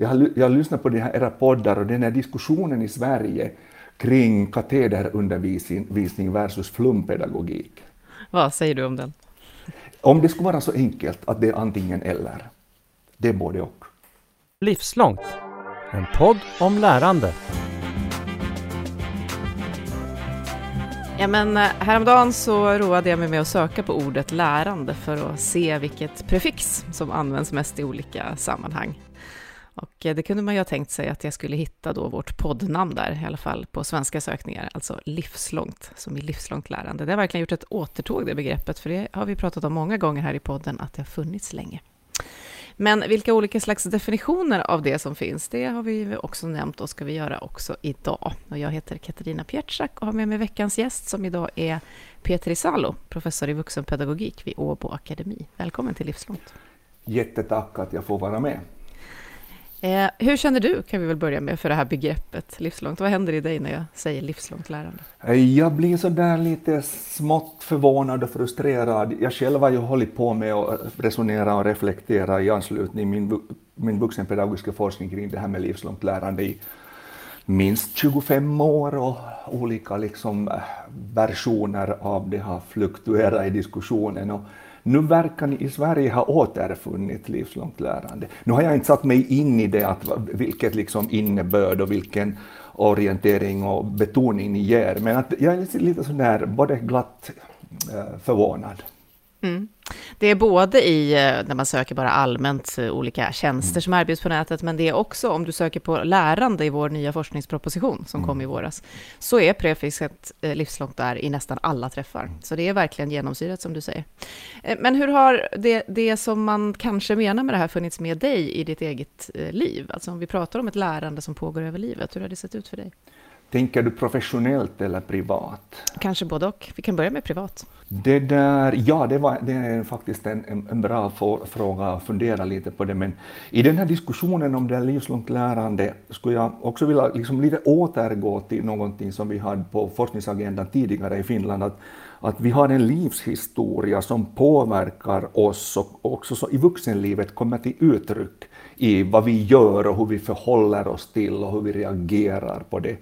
Jag har, jag har lyssnat på de här era poddar och den här diskussionen i Sverige kring katederundervisning versus flumpedagogik. Vad säger du om den? Om det skulle vara så enkelt att det är antingen eller. Det är både och. Livslångt. En podd om lärande. Ja, men eh, häromdagen så roade jag mig med att söka på ordet lärande för att se vilket prefix som används mest i olika sammanhang. Och eh, det kunde man ju ha tänkt sig att jag skulle hitta då vårt poddnamn där, i alla fall på svenska sökningar, alltså livslångt, som i livslångt lärande. Det har verkligen gjort ett återtåg, det begreppet, för det har vi pratat om många gånger här i podden, att det har funnits länge. Men vilka olika slags definitioner av det som finns, det har vi också nämnt och ska vi göra också idag. Och jag heter Katarina Pietschak och har med mig veckans gäst som idag är Petri Salo, professor i vuxenpedagogik vid Åbo Akademi. Välkommen till Livslångt. Jättetack att jag får vara med. Eh, hur känner du, kan vi väl börja med, för det här begreppet livslångt? Vad händer i dig när jag säger livslångt lärande? Eh, jag blir sådär lite smått förvånad och frustrerad. Jag själv har ju hållit på med att eh, resonera och reflektera i anslutning till min, min vuxenpedagogiska forskning kring det här med livslångt lärande i minst 25 år och olika liksom eh, versioner av det har fluktuerat i diskussionen. Och nu verkar ni i Sverige ha återfunnit livslångt lärande. Nu har jag inte satt mig in i det, att, vilket liksom innebörd och vilken orientering och betoning ni ger, men att jag är lite sådär både glatt eh, förvånad. Mm. Det är både i, eh, när man söker bara allmänt eh, olika tjänster mm. som erbjuds på nätet, men det är också om du söker på lärande i vår nya forskningsproposition som mm. kom i våras, så är prefixet eh, livslångt där i nästan alla träffar. Mm. Så det är verkligen genomsyrat som du säger. Men hur har det, det som man kanske menar med det här funnits med dig i ditt eget liv? Alltså om vi pratar om ett lärande som pågår över livet, hur har det sett ut för dig? Tänker du professionellt eller privat? Kanske både och. Vi kan börja med privat. Det där, ja, det, var, det är faktiskt en, en, bra for, fråga att fundera lite på det, men i den här diskussionen om det livslångt lärande skulle jag också vilja liksom lite återgå till någonting som vi hade på forskningsagendan tidigare i Finland, att, att vi har en livshistoria som påverkar oss och också så i vuxenlivet kommer till uttryck i vad vi gör och hur vi förhåller oss till och hur vi reagerar på det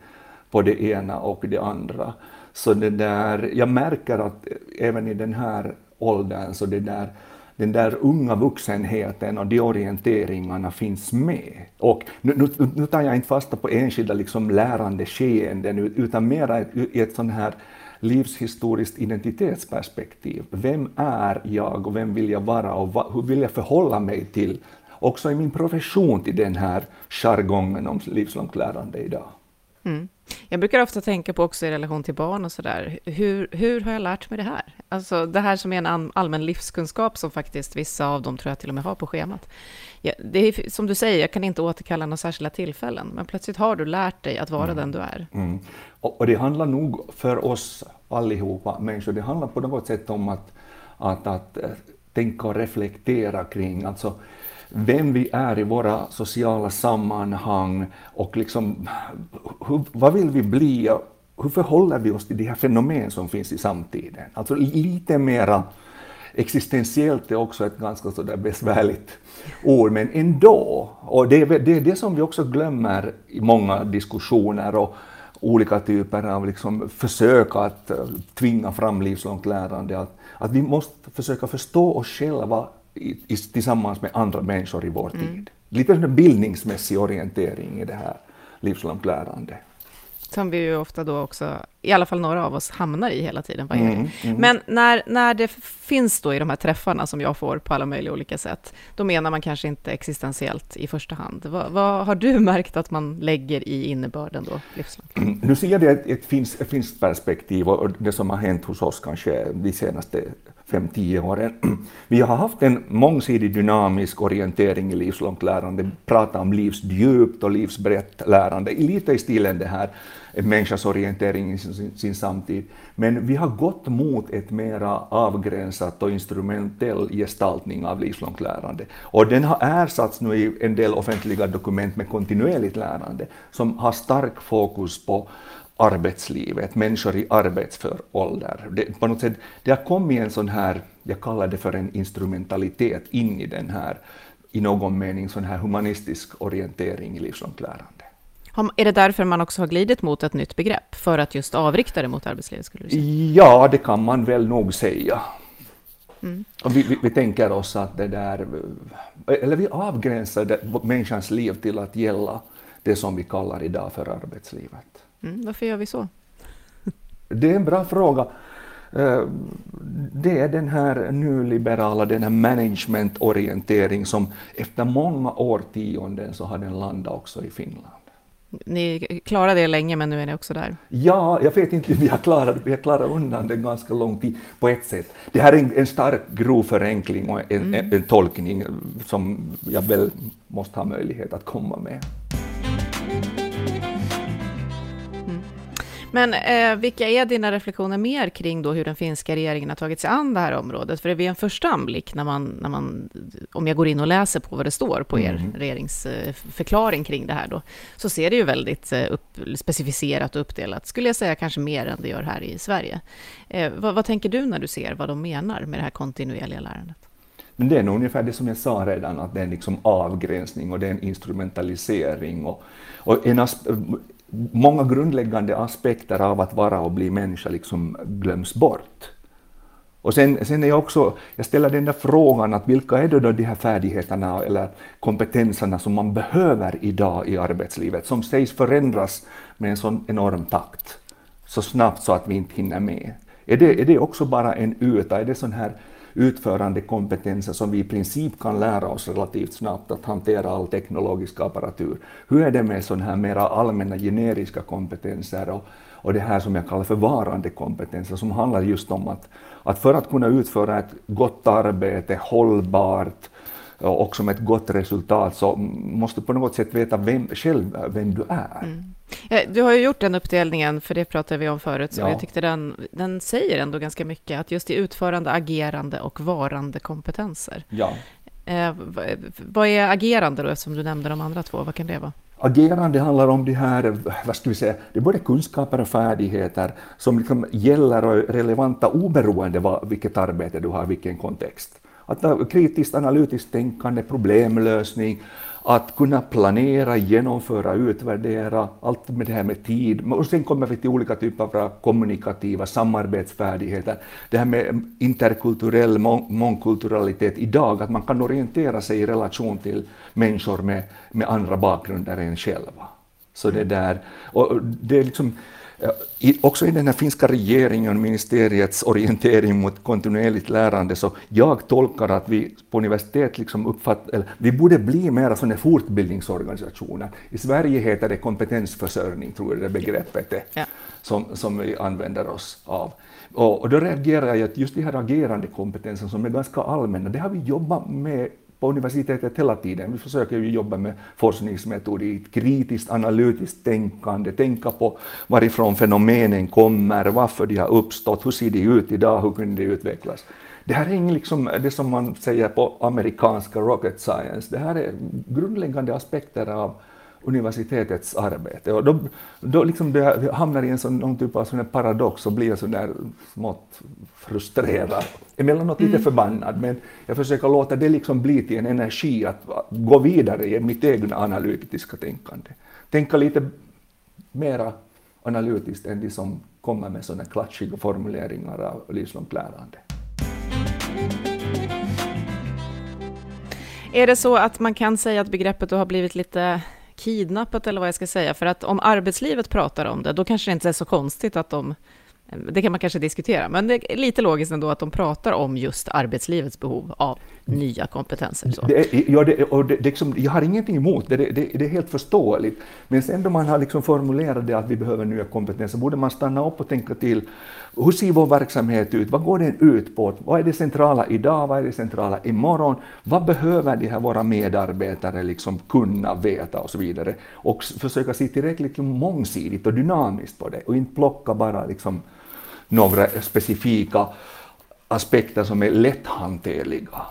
på det ena och det andra. Så det där, jag märker att även i den här åldern så det där, den där unga vuxenheten och de orienteringarna finns med. Och nu, nu, nu tar jag inte fasta på enskilda liksom lärande skeenden utan mera i ett sånt här livshistoriskt identitetsperspektiv. Vem är jag och vem vill jag vara och hur vill jag förhålla mig till, också i min profession, till den här jargongen om livslångt lärande idag. Mm. Jag brukar ofta tänka på också i relation till barn och sådär, hur, hur har jag lärt mig det här? Alltså det här som är en allmän livskunskap som faktiskt vissa av dem tror jag till och med har på schemat. Ja, det är som du säger, jag kan inte återkalla några särskilda tillfällen, men plötsligt har du lärt dig att vara mm. den du är. Mm. Och, och, det handlar nog för oss allihopa människor, det handlar på något sätt om att, att, att eh, tänka och reflektera kring, alltså vem vi är i våra sociala sammanhang och liksom, hur, vad vill vi bli och hur förhåller vi oss till de här fenomen som finns i samtiden? Alltså lite mera existentiellt är också ett ganska sådär besvärligt ord, men ändå. Och det är det, är det som vi också glömmer i många diskussioner och olika typer av liksom försök att eh, tvinga fram livslångt lärande. Att, att vi måste försöka förstå oss själva i, tillsammans med andra människor i vår mm. tid. Lite en bildningsmässig orientering i det här livslångt lärande. Som vi ju ofta då också, i alla fall några av oss, hamnar i hela tiden. Mm, mm. Men när, när det finns då i de här träffarna som jag får på alla möjliga olika sätt, då menar man kanske inte existentiellt i första hand. Vad, vad har du märkt att man lägger i innebörden då, livslångt? Mm, nu ser jag det ett, ett, finns, ett finskt perspektiv och det som har hänt hos oss kanske de senaste fem, tio åren. Vi har haft en mångsidig dynamisk orientering i livslångt lärande, pratat om livsdjupt och livsbrett lärande, lite i stilen det här en människas orientering i sin, sin samtid. Men vi har gått mot ett mera avgränsat och instrumentell gestaltning av livslångt lärande. Och den har ersatts nu i en del offentliga dokument med kontinuerligt lärande, som har stark fokus på arbetslivet, människor i arbetsför ålder. Det, på något sätt, det har kommit en sån här, jag kallar det för en instrumentalitet in i den här i någon mening sån här humanistisk orientering i livslångt lärande. Är det därför man också har glidit mot ett nytt begrepp? För att just avrikta det mot arbetslivet? Skulle du säga? Ja, det kan man väl nog säga. Mm. Och vi, vi, vi, tänker oss att det där, eller vi avgränsar det, människans liv till att gälla det som vi kallar idag för arbetslivet. Mm, varför gör vi så? Det är en bra fråga. Eh, det är den här nyliberala, den här managementorientering som efter många årtionden så har den landat också i Finland. Ni klarade det länge, men nu är ni också där. Ja, jag vet inte, vi har klarat, vi har klarat undan det ganska lång tid på ett sätt. Det här är en, en stark grov förenkling och en, mm. en, en tolkning som jag väl måste ha möjlighet att komma med. Men eh, vilka är dina reflektioner mer kring då hur den finska regeringen har tagit sig an det här området? För det vid en första anblick, när man, när man, om jag går in och läser på vad det står på er mm. regeringsförklaring kring det här då, så ser det ju väldigt eh, upp, specificerat och uppdelat, skulle jag säga kanske mer än det gör här i Sverige. Eh, vad, vad tänker du när du ser vad de menar med det här kontinuerliga lärandet? Men det är nog ungefär det som jag sa redan, att det är liksom avgränsning och det är en instrumentalisering. Och, och en många grundläggande aspekter av att vara och bli människa liksom glöms bort. Och sen, sen är jag också, jag ställer den där frågan att vilka är då de här färdigheterna eller kompetenserna som man behöver idag i arbetslivet, som sägs förändras med en sån enorm takt, så snabbt så att vi inte hinner med. Är det, är det också bara en yta, är det sån här utförande kompetenser som vi i princip kan lära oss relativt snabbt att hantera all teknologisk apparatur. Hur är det med sådana här mera allmänna generiska kompetenser och, och det här som jag kallar för varande kompetenser som handlar just om att, att för att kunna utföra ett gott arbete, hållbart, och med ett gott resultat så måste du på något sätt veta vem, själv vem du är. Mm. Du har ju gjort den uppdelningen, för det pratade vi om förut, så ja. jag tyckte den, den säger ändå ganska mycket, att just i utförande, agerande och varande kompetenser. Ja. Eh, vad är agerande då, eftersom du nämnde de andra två, vad kan det vara? Agerande handlar om de här, vad ska vi säga, det är både kunskaper och färdigheter som liksom gäller och är relevanta oberoende av vilket arbete du har, vilken kontext. Att kritiskt analytiskt tänkande, problemlösning, att kunna planera, genomföra, utvärdera, allt med det här med tid. Och sen kommer vi till olika typer av kommunikativa samarbetsfärdigheter. Det här med interkulturell mångkulturalitet idag, att man kan orientera sig i relation till människor med, med andra bakgrunder än själva. Så det där, och det är liksom i, också i den här finska regeringen och ministeriets orientering mot kontinuerligt lärande, så jag tolkar att vi på universitet liksom uppfatt, eller, vi borde bli mera sådana fortbildningsorganisationer. I Sverige heter det kompetensförsörjning, tror jag det begreppet är, ja. som, som vi använder oss av. Och, och då reagerar jag att just de här agerande kompetenserna som är ganska allmänna, det har vi jobbat med på universitetet hela tiden. Vi försöker ju jobba med forskningsmetodik, kritiskt analytiskt tänkande, tänka på varifrån fenomenen kommer, varför de har uppstått, hur ser de ut idag, hur kunde de utvecklas. Det här är liksom det som man säger på amerikanska rocket science, det här är grundläggande aspekter av universitetets arbete. Och då, då liksom det hamnar i en sån, någon typ av sån paradox och blir sån där smått frustrerad, emellanåt lite mm. förbannad, men jag försöker låta det liksom bli till en energi att gå vidare i mitt egna analytiska tänkande. Tänka lite mera analytiskt än de som kommer med sådana klatschiga formuleringar av livslångt lärande. Är det så att man kan säga att begreppet har blivit lite kidnappat eller vad jag ska säga, för att om arbetslivet pratar om det, då kanske det inte är så konstigt att de det kan man kanske diskutera, men det är lite logiskt ändå att de pratar om just arbetslivets behov av nya kompetenser. Så. Det ja, det, och det, det liksom, jag har ingenting emot det, det, det, är helt förståeligt. Men sen då man har liksom formulerat det att vi behöver nya kompetenser, borde man stanna upp och tänka till, hur ser vår verksamhet ut? Vad går den ut på? Vad är det centrala idag? Vad är det centrala imorgon? Vad behöver de här våra medarbetare liksom kunna veta och så vidare? Och försöka se tillräckligt liksom mångsidigt och dynamiskt på det och inte plocka bara liksom några specifika aspekter som är lätthanterliga.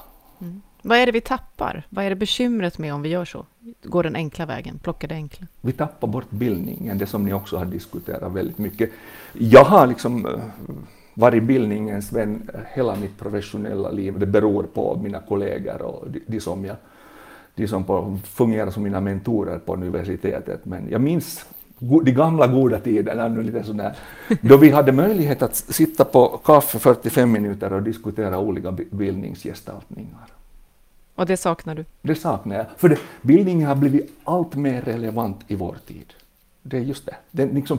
Vad är det vi tappar? Vad är det bekymret med om vi gör så? Går den enkla vägen, plockar det enkla? Vi tappar bort bildningen, det som ni också har diskuterat väldigt mycket. Jag har liksom eh, varit bildningens vän hela mitt professionella liv. Det beror på mina kollegor och de, de som jag de som på, fungerar som mina mentorer på universitetet. Men jag minns de gamla goda tiderna, nu lite sådär, då vi hade möjlighet att sitta på kaffe 45 minuter och diskutera olika bildningsgestaltningar. Och det saknar du? Det saknar jag, för det, bildningen har blivit allt mer relevant i vår tid. Det är just det. Den liksom,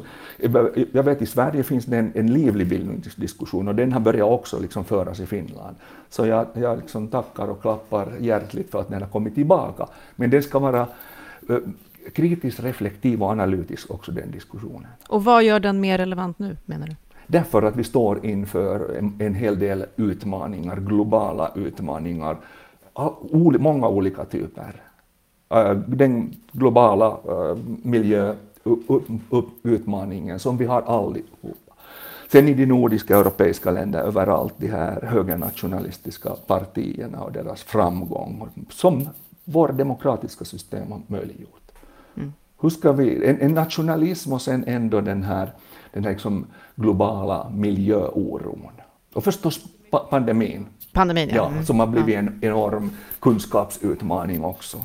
jag vet i Sverige finns det en, en livlig bildningsdiskussion och den har börjat också liksom föras i Finland. Så jag, jag liksom tackar och klappar hjärtligt för att den har kommit tillbaka. Men den ska vara uh, kritiskt reflektiv och analytisk också den diskussionen. Och vad gör den mer relevant nu menar du? Därför att vi står inför en, en hel del utmaningar, globala utmaningar, många olika typer. Uh, den globala uh, miljö utmaningen som vi har allihopa. Sen i de nordiska europeiska länderna överallt de här högernationalistiska partierna och deras framgång som vårt demokratiska system har möjliggjort. Mm. Hur ska vi, en, en, nationalism och sen ändå den här, den här liksom globala miljöoron. Och förstås pandemin. Pandemin, ja. ja mm. Som har blivit ja. en enorm kunskapsutmaning också.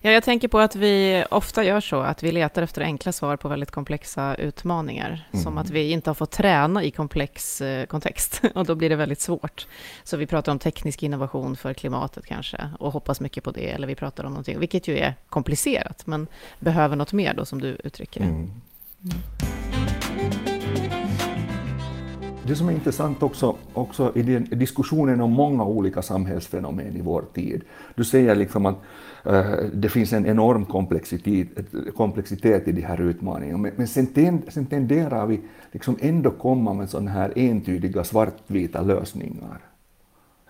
Ja, jag tänker på att vi ofta gör så, att vi letar efter enkla svar på väldigt komplexa utmaningar. Mm. Som att vi inte har fått träna i komplex eh, kontext, och då blir det väldigt svårt. Så vi pratar om teknisk innovation för klimatet kanske, och hoppas mycket på det, eller vi pratar om någonting, vilket ju är komplicerat, men behöver något mer då, som du uttrycker det. Mm. Mm. Det som är intressant också, också i diskussionen om många olika samhällsfenomen i vår tid, du säger liksom att uh, det finns en enorm komplexitet, komplexitet i de här utmaningarna, men, men sen, ten, sen tenderar vi liksom ändå komma med sådana här entydiga svartvita lösningar.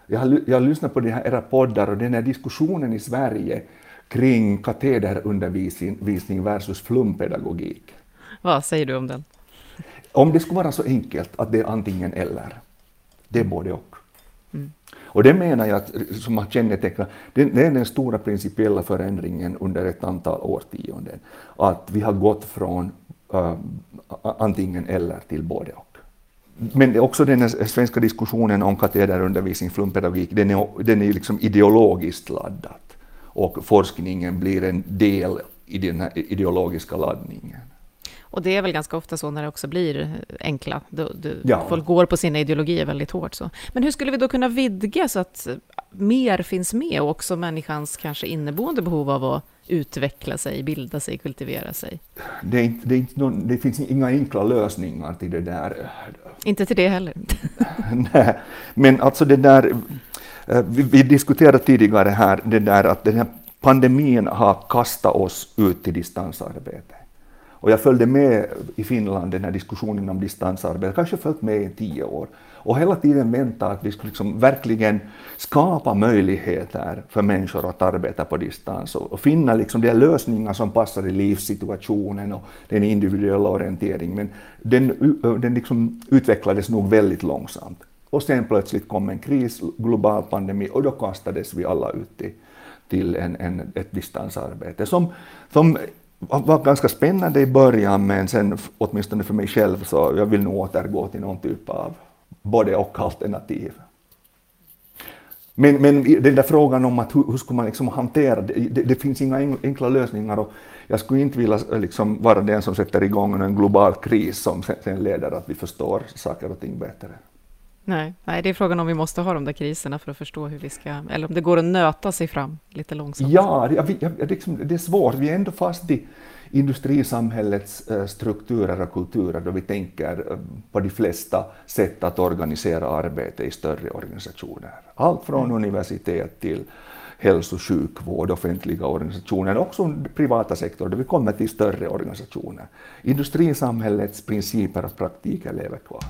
Jag har, jag har lyssnat på de här era poddar och den här diskussionen i Sverige kring katederundervisning versus flumpedagogik. Vad säger du om den? Om det skulle vara så enkelt att det är antingen eller, det är både och. Mm. Och det menar jag att, som har kännetecknat, det, det är den stora principiella förändringen under ett antal årtionden, att vi har gått från uh, antingen eller till både och. Men också den svenska diskussionen om katederundervisning, flumpedagogik, den är, den är liksom ideologiskt laddad och forskningen blir en del i den här ideologiska laddningen. Och det är väl ganska ofta så när det också blir enkla. Du, du, ja. Folk går på sina ideologier väldigt hårt. Så. Men hur skulle vi då kunna vidga så att mer finns med och också människans kanske inneboende behov av att utveckla sig, bilda sig, kultivera sig? Det, inte, det, någon, det finns inga enkla lösningar till det där. Inte till det heller. Nej, men alltså det där, eh, vi, vi diskuterade tidigare här det där att den här pandemin har kastat oss ut till distansarbete. Och jag följde med i Finland den här diskussionen om distansarbete, kanske följt med i tio år. Och hela tiden väntat att vi skulle liksom verkligen skapa möjligheter för människor att arbeta på distans och, och finna liksom de lösningar som passar i livssituationen och den individuella orienteringen. Men den, den liksom utvecklades nog väldigt långsamt. Och sen plötsligt kom en kris, global pandemi, och då kastades vi alla ut till, till en, en, ett distansarbete som, som var ganska spännande i början, men sen åtminstone för mig själv så jag vill nog återgå till någon typ av både och alternativ. Men, men den där frågan om att hur, hur ska man liksom hantera det, det, det, finns inga enkla lösningar och jag skulle inte vilja eh, liksom vara den som sätter igång en global kris som sen leder att vi förstår saker och ting bättre. Nej, nej, det är frågan om vi måste ha de där kriserna för att förstå hur vi ska, eller om det går att nöta sig fram lite långsamt. Ja, det, liksom, det är svårt. Vi är ändå fast i industrisamhällets eh, strukturer och kulturer då vi tänker eh, på de flesta sätt att organisera arbete i större organisationer. Allt från mm. universitet till hälso och sjukvård, offentliga organisationer, också privata sektor, där vi kommer till större organisationer. Industrisamhällets principer och praktiker lever kvar.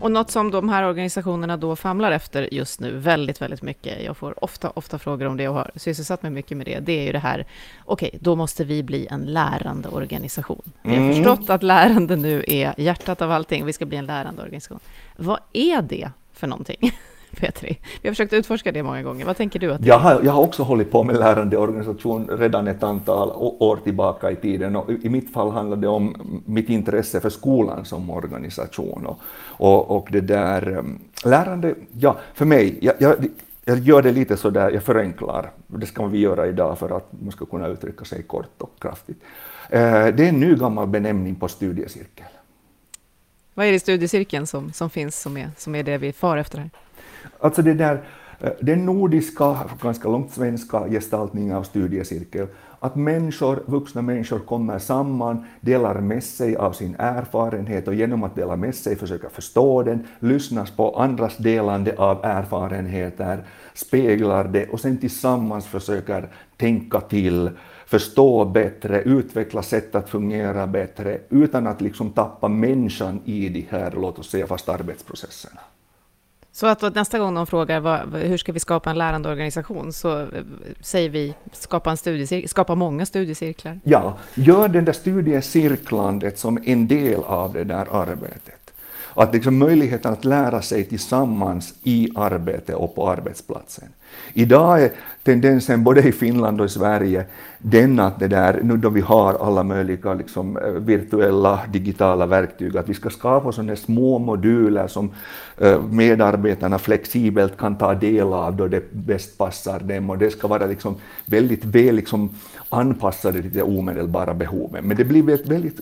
Och något som de här organisationerna då famlar efter just nu väldigt, väldigt mycket, jag får ofta, ofta frågor om det och har sysselsatt mig mycket med det, det är ju det här, okej, okay, då måste vi bli en lärande organisation. Vi har mm. förstått att lärande nu är hjärtat av allting, vi ska bli en lärande organisation. Vad är det för någonting? Petri? Vi har försökt utforska det många gånger. Vad tänker du? Att jag, har, jag har också hållit på med lärandeorganisation redan ett antal år tillbaka i tiden och i mitt fall handlar det om mitt intresse för skolan som organisation. Och, och, och det där um, lärande, ja, för mig, jag, jag, jag gör det lite så där, jag förenklar, det ska vi göra idag för att man ska kunna uttrycka sig kort och kraftigt. Eh, det är en ny gammal benämning på studiecirkel. Vad är det i studiecirkeln som, som finns som är, som är det vi far efter här? Alltså det där, eh, den nordiska, ganska långt svenska gestaltningen av studiecirkel, att människor, vuxna människor kommer samman, delar med sig av sin erfarenhet och genom att dela med sig försöka förstå den, lyssnas på andras delande av erfarenheter, speglar det och sen tillsammans försöker tänka till, förstå bättre, utveckla sätt att fungera bättre utan att liksom tappa människan i de här, låt oss säga, fast arbetsprocesserna. Så att nästa gång de frågar vad, hur ska vi skapa en lärande organisation så eh, säger vi skapa, en studiecirkel, skapa många studiecirklar. Ja, gör den där studiecirklandet som en del av det där arbetet. Att liksom möjligheten att lära sig tillsammans i arbete och på arbetsplatsen. Idag är tendensen både i Finland och i Sverige den att det där, nu då vi har alla möjliga liksom, eh, virtuella digitala verktyg, att vi ska skapa sådana små moduler som eh, medarbetarna flexibelt kan ta del av då det bäst passar dem och det ska vara liksom väldigt väl liksom anpassade till de omedelbara behoven. Men det blir väldigt, väldigt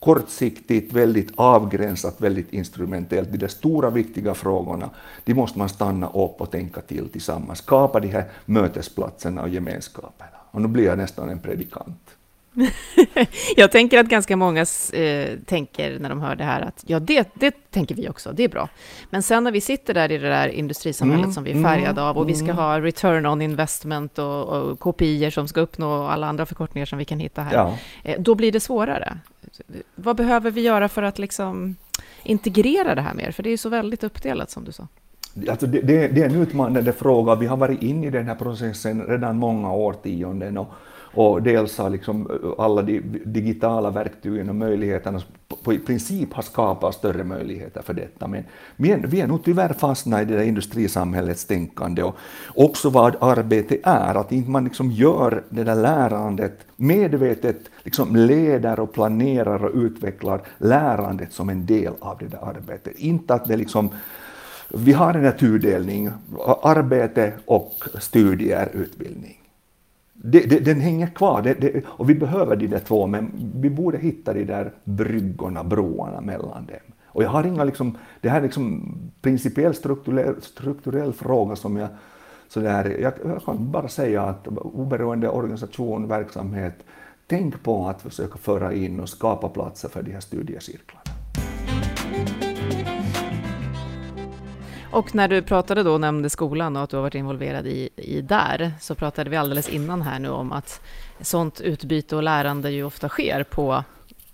kortsiktigt, väldigt avgränsat, väldigt instrumentellt. De stora viktiga frågorna, de måste man stanna upp och tänka till tillsammans, skapa de här mötesplatserna och gemenskaperna. Och nu blir jag nästan en predikant. jag tänker att ganska många eh, tänker när de hör det här att ja, det, det tänker vi också, det är bra. Men sen när vi sitter där i det där industrisamhället mm, som vi är färgade mm, av och vi ska mm. ha return on investment och, och kopior som ska uppnå alla andra förkortningar som vi kan hitta här, ja. eh, då blir det svårare. Vad behöver vi göra för att liksom integrera det här mer? För det är ju så väldigt uppdelat som du sa. Alltså det, det, det är en utmanande fråga. Vi har varit inne i den här processen redan många årtionden och, och dels har liksom eh, alla de digitala verktygen och möjligheterna på, i princip har skapat större möjligheter för detta. Men vi är, vi är nog tyvärr fastna i det där industrisamhällets tänkande och också vad arbete är, att inte man liksom gör det där lärandet medvetet liksom leder och planerar och utvecklar lärandet som en del av det där arbetet. Inte att det liksom vi har en tudelning, arbete och studier, utbildning. Det, det, den hänger kvar det, och vi behöver de där två, men vi borde hitta de där bryggorna, broarna mellan dem. Och jag har inga, liksom, det här är liksom principiell strukturell, strukturell fråga som jag, så där, jag, jag kan bara säga att oberoende organisation, verksamhet, tänk på att försöka föra in och skapa platser för de här studiecirklarna. Och när du pratade då, nämnde skolan och att du har varit involverad i, i där, så pratade vi alldeles innan här nu om att sånt utbyte och lärande ju ofta sker på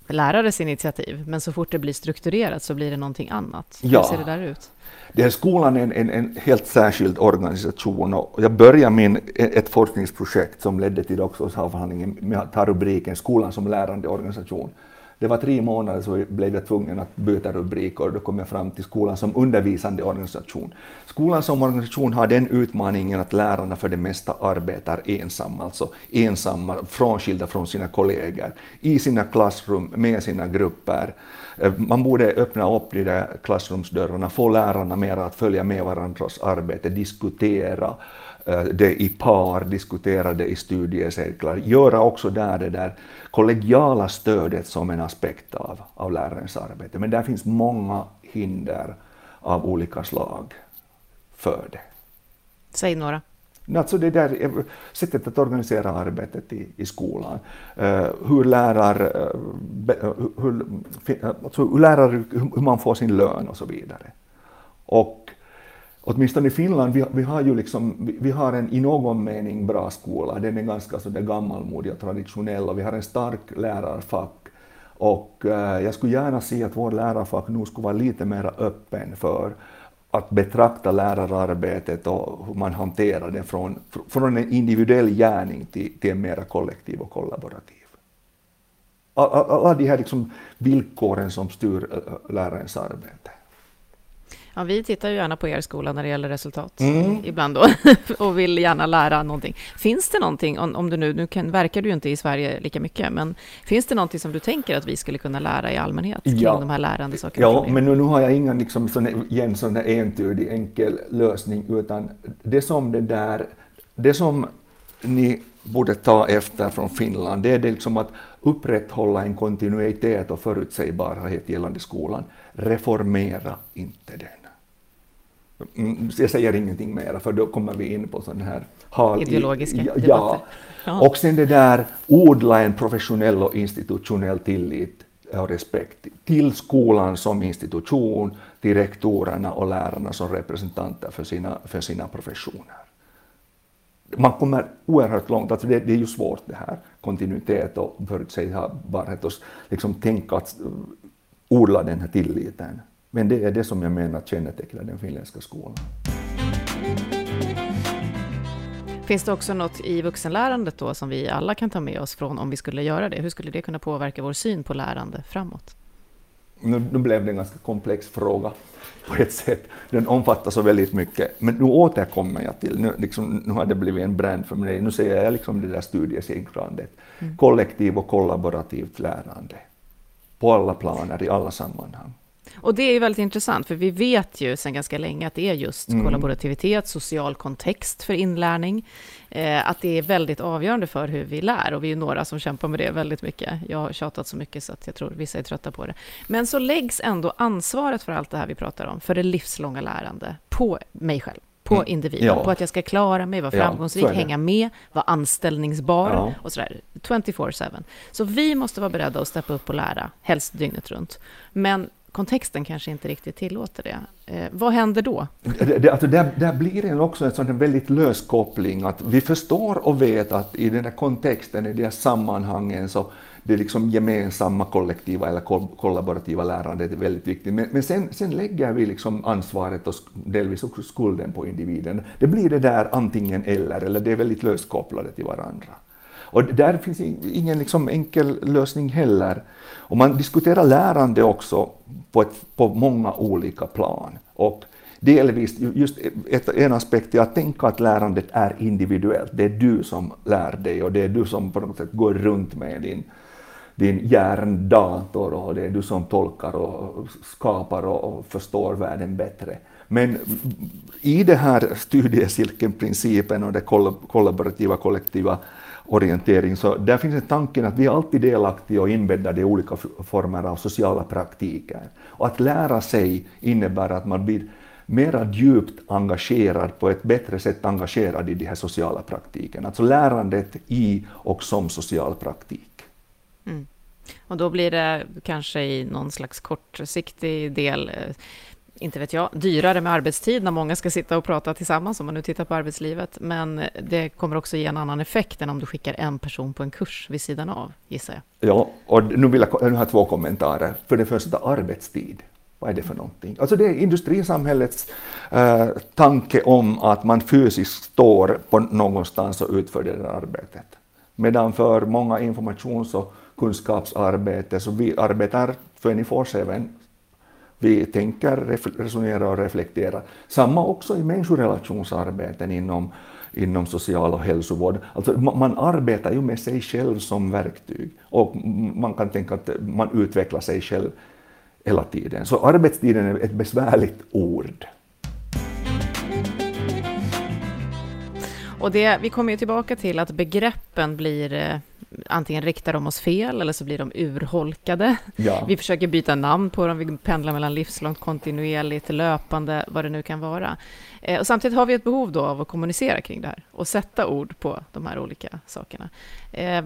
lärares initiativ, men så fort det blir strukturerat så blir det någonting annat. Ja. Hur ser det där ut? Det är skolan är en, en, en, helt särskild organisation och jag började min, ett forskningsprojekt som ledde till doktorsavhandlingen med att ta rubriken Skolan som lärande organisation. Det var tre månader så blev jag tvungen att byta rubrik och då kom jag fram till skolan som undervisande organisation. Skolan som organisation har den utmaningen att lärarna för det mesta arbetar ensamma, alltså ensamma, frånskilda från sina kollegor, i sina klassrum, med sina grupper. Eh, man borde öppna upp de där klassrumsdörrarna, få lärarna mer att följa med varandras arbete, diskutera, det i par, diskutera det i studiecirklar, göra också där det där kollegiala stödet som en aspekt av, av lärarens arbete. Men där finns många hinder av olika slag för det. Säg några. Alltså det där eh, sättet att organisera arbetet i, i skolan. Uh, hur, lärar, uh, hur, alltså hur, lärar, hur man får sin lön och så vidare. Och åtminstone i Finland, vi, vi har ju liksom, vi, vi, har en i någon mening bra skola, den är ganska så gammalmodig och traditionell och vi har en stark lärarfack. Och eh, jag skulle gärna se att vår lärarfack nu skulle vara lite mer öppen för att betrakta lärararbetet och hur man hanterar det från, från en individuell gärning till, till en mer kollektiv och kollaborativ. Alla de här liksom villkoren som styr eh, lärarens arbete. Ja, vi tittar ju gärna på er skola när det gäller resultat mm. ibland då och vill gärna lära någonting. Finns det någonting, om, om du nu, nu kan, verkar du ju inte i Sverige lika mycket, men finns det någonting som du tänker att vi skulle kunna lära i allmänhet kring ja. de här lärande sakerna? Ja, men nu, nu har jag ingen liksom, sån, igen, sån där entydig enkel lösning, utan det som det där, det som ni borde ta efter från Finland, det är det liksom att upprätthålla en kontinuitet och förutsägbarhet gällande skolan. Reformera inte den. Mm, jag säger ingenting mer, för då kommer vi in på sån här... Har, Ideologiska ja, debatter. Ja. Och sen det där, odla en professionell och institutionell tillit och respekt till skolan som institution, till rektorerna och lärarna som representanter för sina, för sina professioner man kommer oerhört långt, alltså det, det, är ju svårt det här, kontinuitet och förutsägbarhet och liksom tänka att odla den här tilliten. Men det är det som jag menar kännetecknar den finländska skolan. Finns det också något i vuxenlärandet då som vi alla kan ta med oss från om vi skulle göra det? Hur skulle det kunna påverka vår syn på lärande framåt? Nu, nu blev det en ganska komplex fråga på ett sätt. Den omfattar så väldigt mycket. Men nu återkommer jag till, nu, liksom, nu har det blivit en brand för mig, nu säger jag liksom det där studiecirklandet. Mm. Kollektiv och kollaborativt lärande. På alla planer, i alla sammanhang. Och det är väldigt intressant, för vi vet ju sedan ganska länge att det är just mm. kollaborativitet, social kontext för inlärning, eh, att det är väldigt avgörande för hur vi lär, och vi är några som kämpar med det väldigt mycket. Jag har tjatat så mycket så att jag tror vissa är trötta på det. Men så läggs ändå ansvaret för allt det här vi pratar om, för det livslånga lärande, på mig själv på mm. individen, ja. på att jag ska klara mig, vara framgångsrik, ja, hänga med, vara anställningsbar ja. och sådär, 24-7. Så vi måste vara beredda att steppa upp och lära, helst dygnet runt. Men kontexten kanske inte riktigt tillåter det. Eh, vad händer då? Det, det, alltså där, där blir det också en sån väldigt lös koppling, att vi förstår och vet att i den här kontexten, i de här sammanhangen, så det liksom gemensamma kollektiva eller kollaborativa lärandet är väldigt viktigt. Men, men sen, sen lägger vi liksom ansvaret och delvis också skulden på individen. Det blir det där antingen eller, eller det är väldigt löst kopplade till varandra. Och där finns ingen liksom enkel lösning heller. Och man diskuterar lärande också på, ett, på många olika plan. Och delvis, just ett, en aspekt är att tänka att lärandet är individuellt. Det är du som lär dig och det är du som på något sätt går runt med din, din hjärndator och det är du som tolkar och skapar och förstår världen bättre. Men i det här studiecirkelprincipen och det kollaborativa kollektiva orientering, så där finns en tanken att vi är alltid delaktiga och inbäddade i olika former av sociala praktiker. Och att lära sig innebär att man blir mera djupt engagerad, på ett bättre sätt engagerad i de här sociala praktiken. Alltså lärandet i och som social praktik. Mm. Och då blir det kanske i någon slags kortsiktig del eh, inte vet jag, dyrare med arbetstid när många ska sitta och prata tillsammans, om man nu tittar på arbetslivet. Men det kommer också ge en annan effekt än om du skickar en person på en kurs vid sidan av, gissar jag. Ja, och nu vill jag, nu har två kommentarer. För det första, arbetstid. Vad är det för någonting? Alltså det är industrisamhällets eh, tanke om att man fysiskt står på någonstans och utför det där arbetet. Medan för många informations och kunskapsarbete så vi arbetar 24-7 vi tänker, resonerar och reflekterar. Samma också i människorelationsarbeten inom, inom social och hälsovård. Alltså man arbetar ju med sig själv som verktyg och man kan tänka att man utvecklar sig själv hela tiden. Så arbetstiden är ett besvärligt ord. Och det, vi kommer ju tillbaka till att begreppen blir eh, antingen riktar de oss fel eller så blir de urholkade. Ja. Vi försöker byta namn på dem, vi pendlar mellan livslångt, kontinuerligt, löpande, vad det nu kan vara. Eh, och samtidigt har vi ett behov då av att kommunicera kring det här och sätta ord på de här olika sakerna. Eh,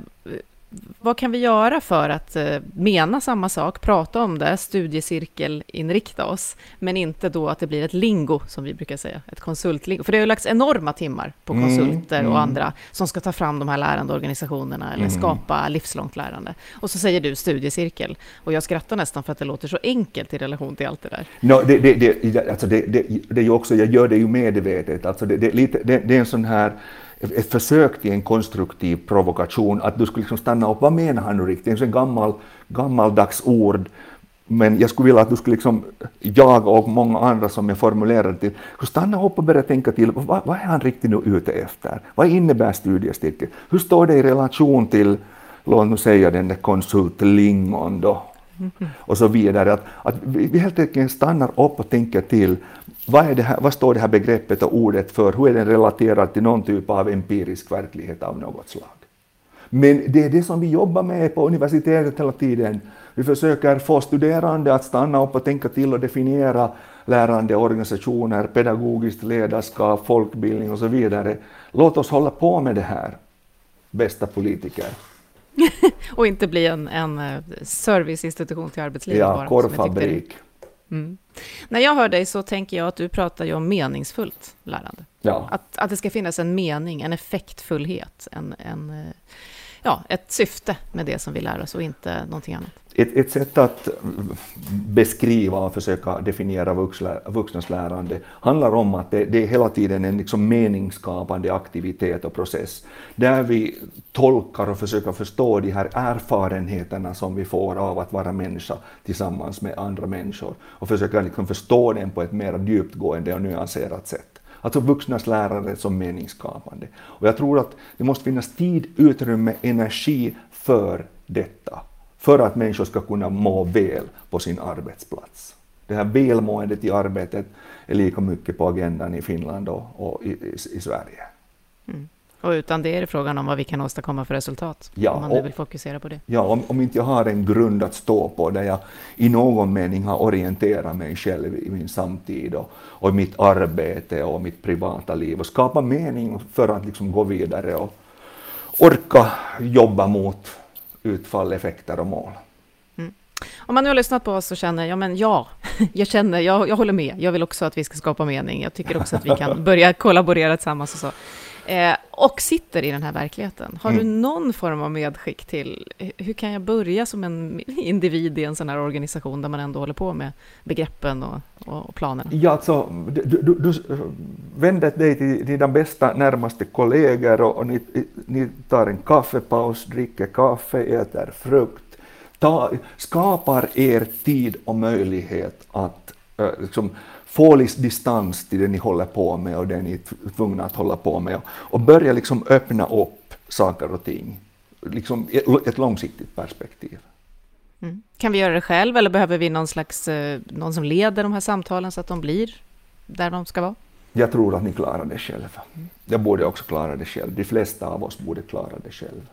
vad kan vi göra för att eh, mena samma sak, prata om det, studiecirkelinrikta oss, men inte då att det blir ett lingo, som vi brukar säga, ett konsultlingo. För det har ju lagts enorma timmar på mm, konsulter mm, och andra som ska ta fram de här lärandeorganisationerna eller mm. skapa livslångt lärande. Och så säger du studiecirkel, och jag skrattar nästan för att det låter så enkelt i relation till allt det där. No, det, det, det, alltså det, det, det är ju också, jag gör det ju medvetet, alltså det, det, det, det är en sån här ett försök till en konstruktiv provokation, att du skulle liksom stanna upp, vad menar han nu riktigt? Det En gammal, gammaldags ord, Men jag skulle vilja att du skulle, liksom, jag och många andra som jag formulerade till, stanna upp och börja tänka till, vad, vad är han riktigt nu ute efter? Vad innebär studiecirkel? Hur står det i relation till, låt nu säga den där konsultlingon då, och så vidare. Att, att vi helt enkelt stannar upp och tänker till, vad, är det här, vad står det här begreppet och ordet för, hur är den relaterad till någon typ av empirisk verklighet av något slag? Men det är det som vi jobbar med på universitetet hela tiden. Vi försöker få studerande att stanna upp och tänka till och definiera lärande organisationer, pedagogiskt ledarskap, folkbildning och så vidare. Låt oss hålla på med det här, bästa politiker. och inte bli en, en eh, serviceinstitution till arbetslivet ja, bara. korvfabrik. Mm. När jag hör dig så tänker jag att du pratar ju om meningsfullt lärande. Ja. Att, att det ska finnas en mening, en effektfullhet, en, en, eh, ja, ett syfte med det som vi lär oss och inte någonting annat. Ett, ett sätt att beskriva och försöka definiera vuxla, vuxnas lärande handlar om att det, det är hela tiden en liksom meningsskapande aktivitet och process där vi tolkar och försöker förstå de här erfarenheterna som vi får av att vara människa tillsammans med andra människor och försöka liksom förstå den på ett mer djupgående och nyanserat sätt. Alltså vuxnas lärande som meningsskapande. Och jag tror att det måste finnas tid, utrymme, energi för detta för att människor ska kunna må väl på sin arbetsplats. Det här välmåendet i arbetet är lika mycket på agendan i Finland och, och i, i, i, Sverige. Mm. Och utan det är det frågan om vad vi kan åstadkomma för resultat, ja, om man nu vill fokusera på det. Ja, om, om inte jag har en grund att stå på där jag i någon mening har orienterat mig själv i min samtid och, och mitt arbete och mitt privata liv och skapa mening för att liksom gå vidare och orka jobba mot utfall, effekter och mål. Mm. Om man nu har lyssnat på oss och känner, ja men ja, jag känner, jag, jag håller med, jag vill också att vi ska skapa mening, jag tycker också att vi kan börja kollaborera tillsammans och så. Eh, och sitter i den här verkligheten. Har mm. du någon form av medskick till hur kan jag börja som en individ i en sån här organisation där man ändå håller på med begreppen och, och, och planerna? Ja, alltså, du, du, du vänder dig till dina bästa närmaste kollegor och, och ni, ni, tar en kaffepaus, dricker kaffe, äter frukt, ta, skapar er tid och möjlighet att äh, liksom, få distans till det ni håller på med och det ni är tvungna att hålla på med och börja liksom öppna upp saker och ting, liksom ett långsiktigt perspektiv. Mm. Kan vi göra det själv eller behöver vi någon slags, eh, någon som leder de här samtalen så att de blir där de ska vara? Jag tror att ni klarar det själva. Jag borde också klara det själv. De flesta av oss borde klara det själva.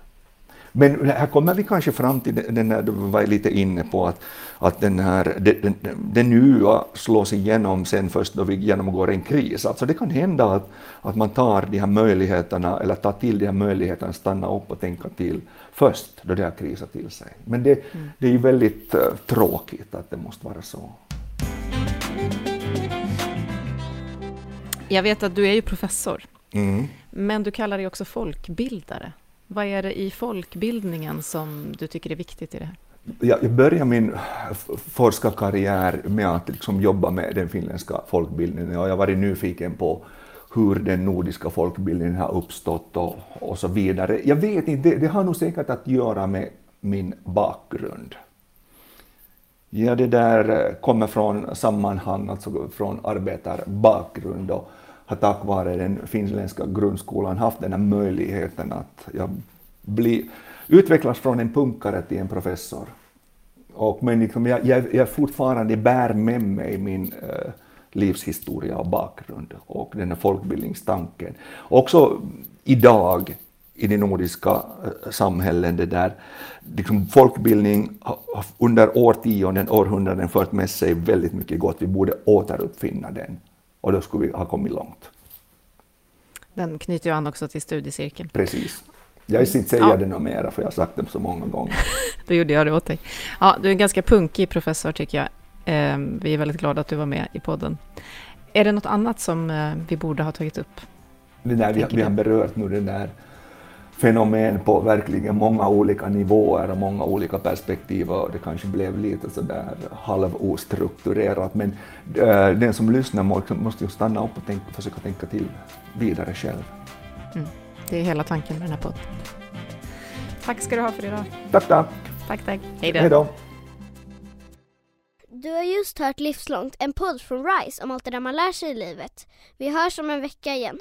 Men här kommer vi kanske fram till den där du var lite inne på att, att den här, det, den, det nya slås igenom sen först då vi genomgår en kris. Alltså det kan hända att, att man tar de här möjligheterna eller tar till de här möjligheterna stanna upp och tänka till först då det har krisat till sig. Men det, mm. det är ju väldigt uh, tråkigt att det måste vara så. Jag vet att du är ju professor, mm. men du kallar dig också folkbildare. Vad är det i folkbildningen som du tycker är viktigt i det här? Jag började min forskarkarriär med att liksom jobba med den finländska folkbildningen och jag har varit nyfiken på hur den nordiska folkbildningen har uppstått och, och så vidare. Jag vet inte, det, det har nog säkert att göra med min bakgrund. Ja, det där eh, kommer från sammanhang, alltså från arbetarbakgrund och har tack vare den finländska grundskolan haft den här möjligheten att jag bli, utvecklas från en punkare till en professor. Och, men liksom jag, jag, jag fortfarande bär med mig min äh, livshistoria och bakgrund och den här folkbildningstanken. Också idag i de nordiska eh, samhällen, det där liksom folkbildning har under årtionden, århundraden fört med sig väldigt mycket gott. Vi borde återuppfinna den och då skulle vi ha kommit långt. Den knyter ju an också till studiecirkeln. Precis. Jag vill inte säga ja. det något mera, för jag har sagt det så många gånger. Då gjorde jag det åt dig. Ja, du är en ganska punkig professor, tycker jag. Ehm, vi är väldigt glada att du var med i podden. Är det något annat som eh, vi borde ha tagit upp? Det där vi, vi har berört nu, det där fenomen på verkligen många olika nivåer och många olika perspektiv och det kanske blev lite sådär halvostrukturerat men äh, den som lyssnar måste ju stanna upp och tänka, försöka tänka till vidare själv. Mm. Det är hela tanken med den här podden. Tack ska du ha för idag. Tack, tack. Tack, tack. Hej då. Du har just hört Livslångt, en podd från RISE om allt det där man lär sig i livet. Vi hörs om en vecka igen.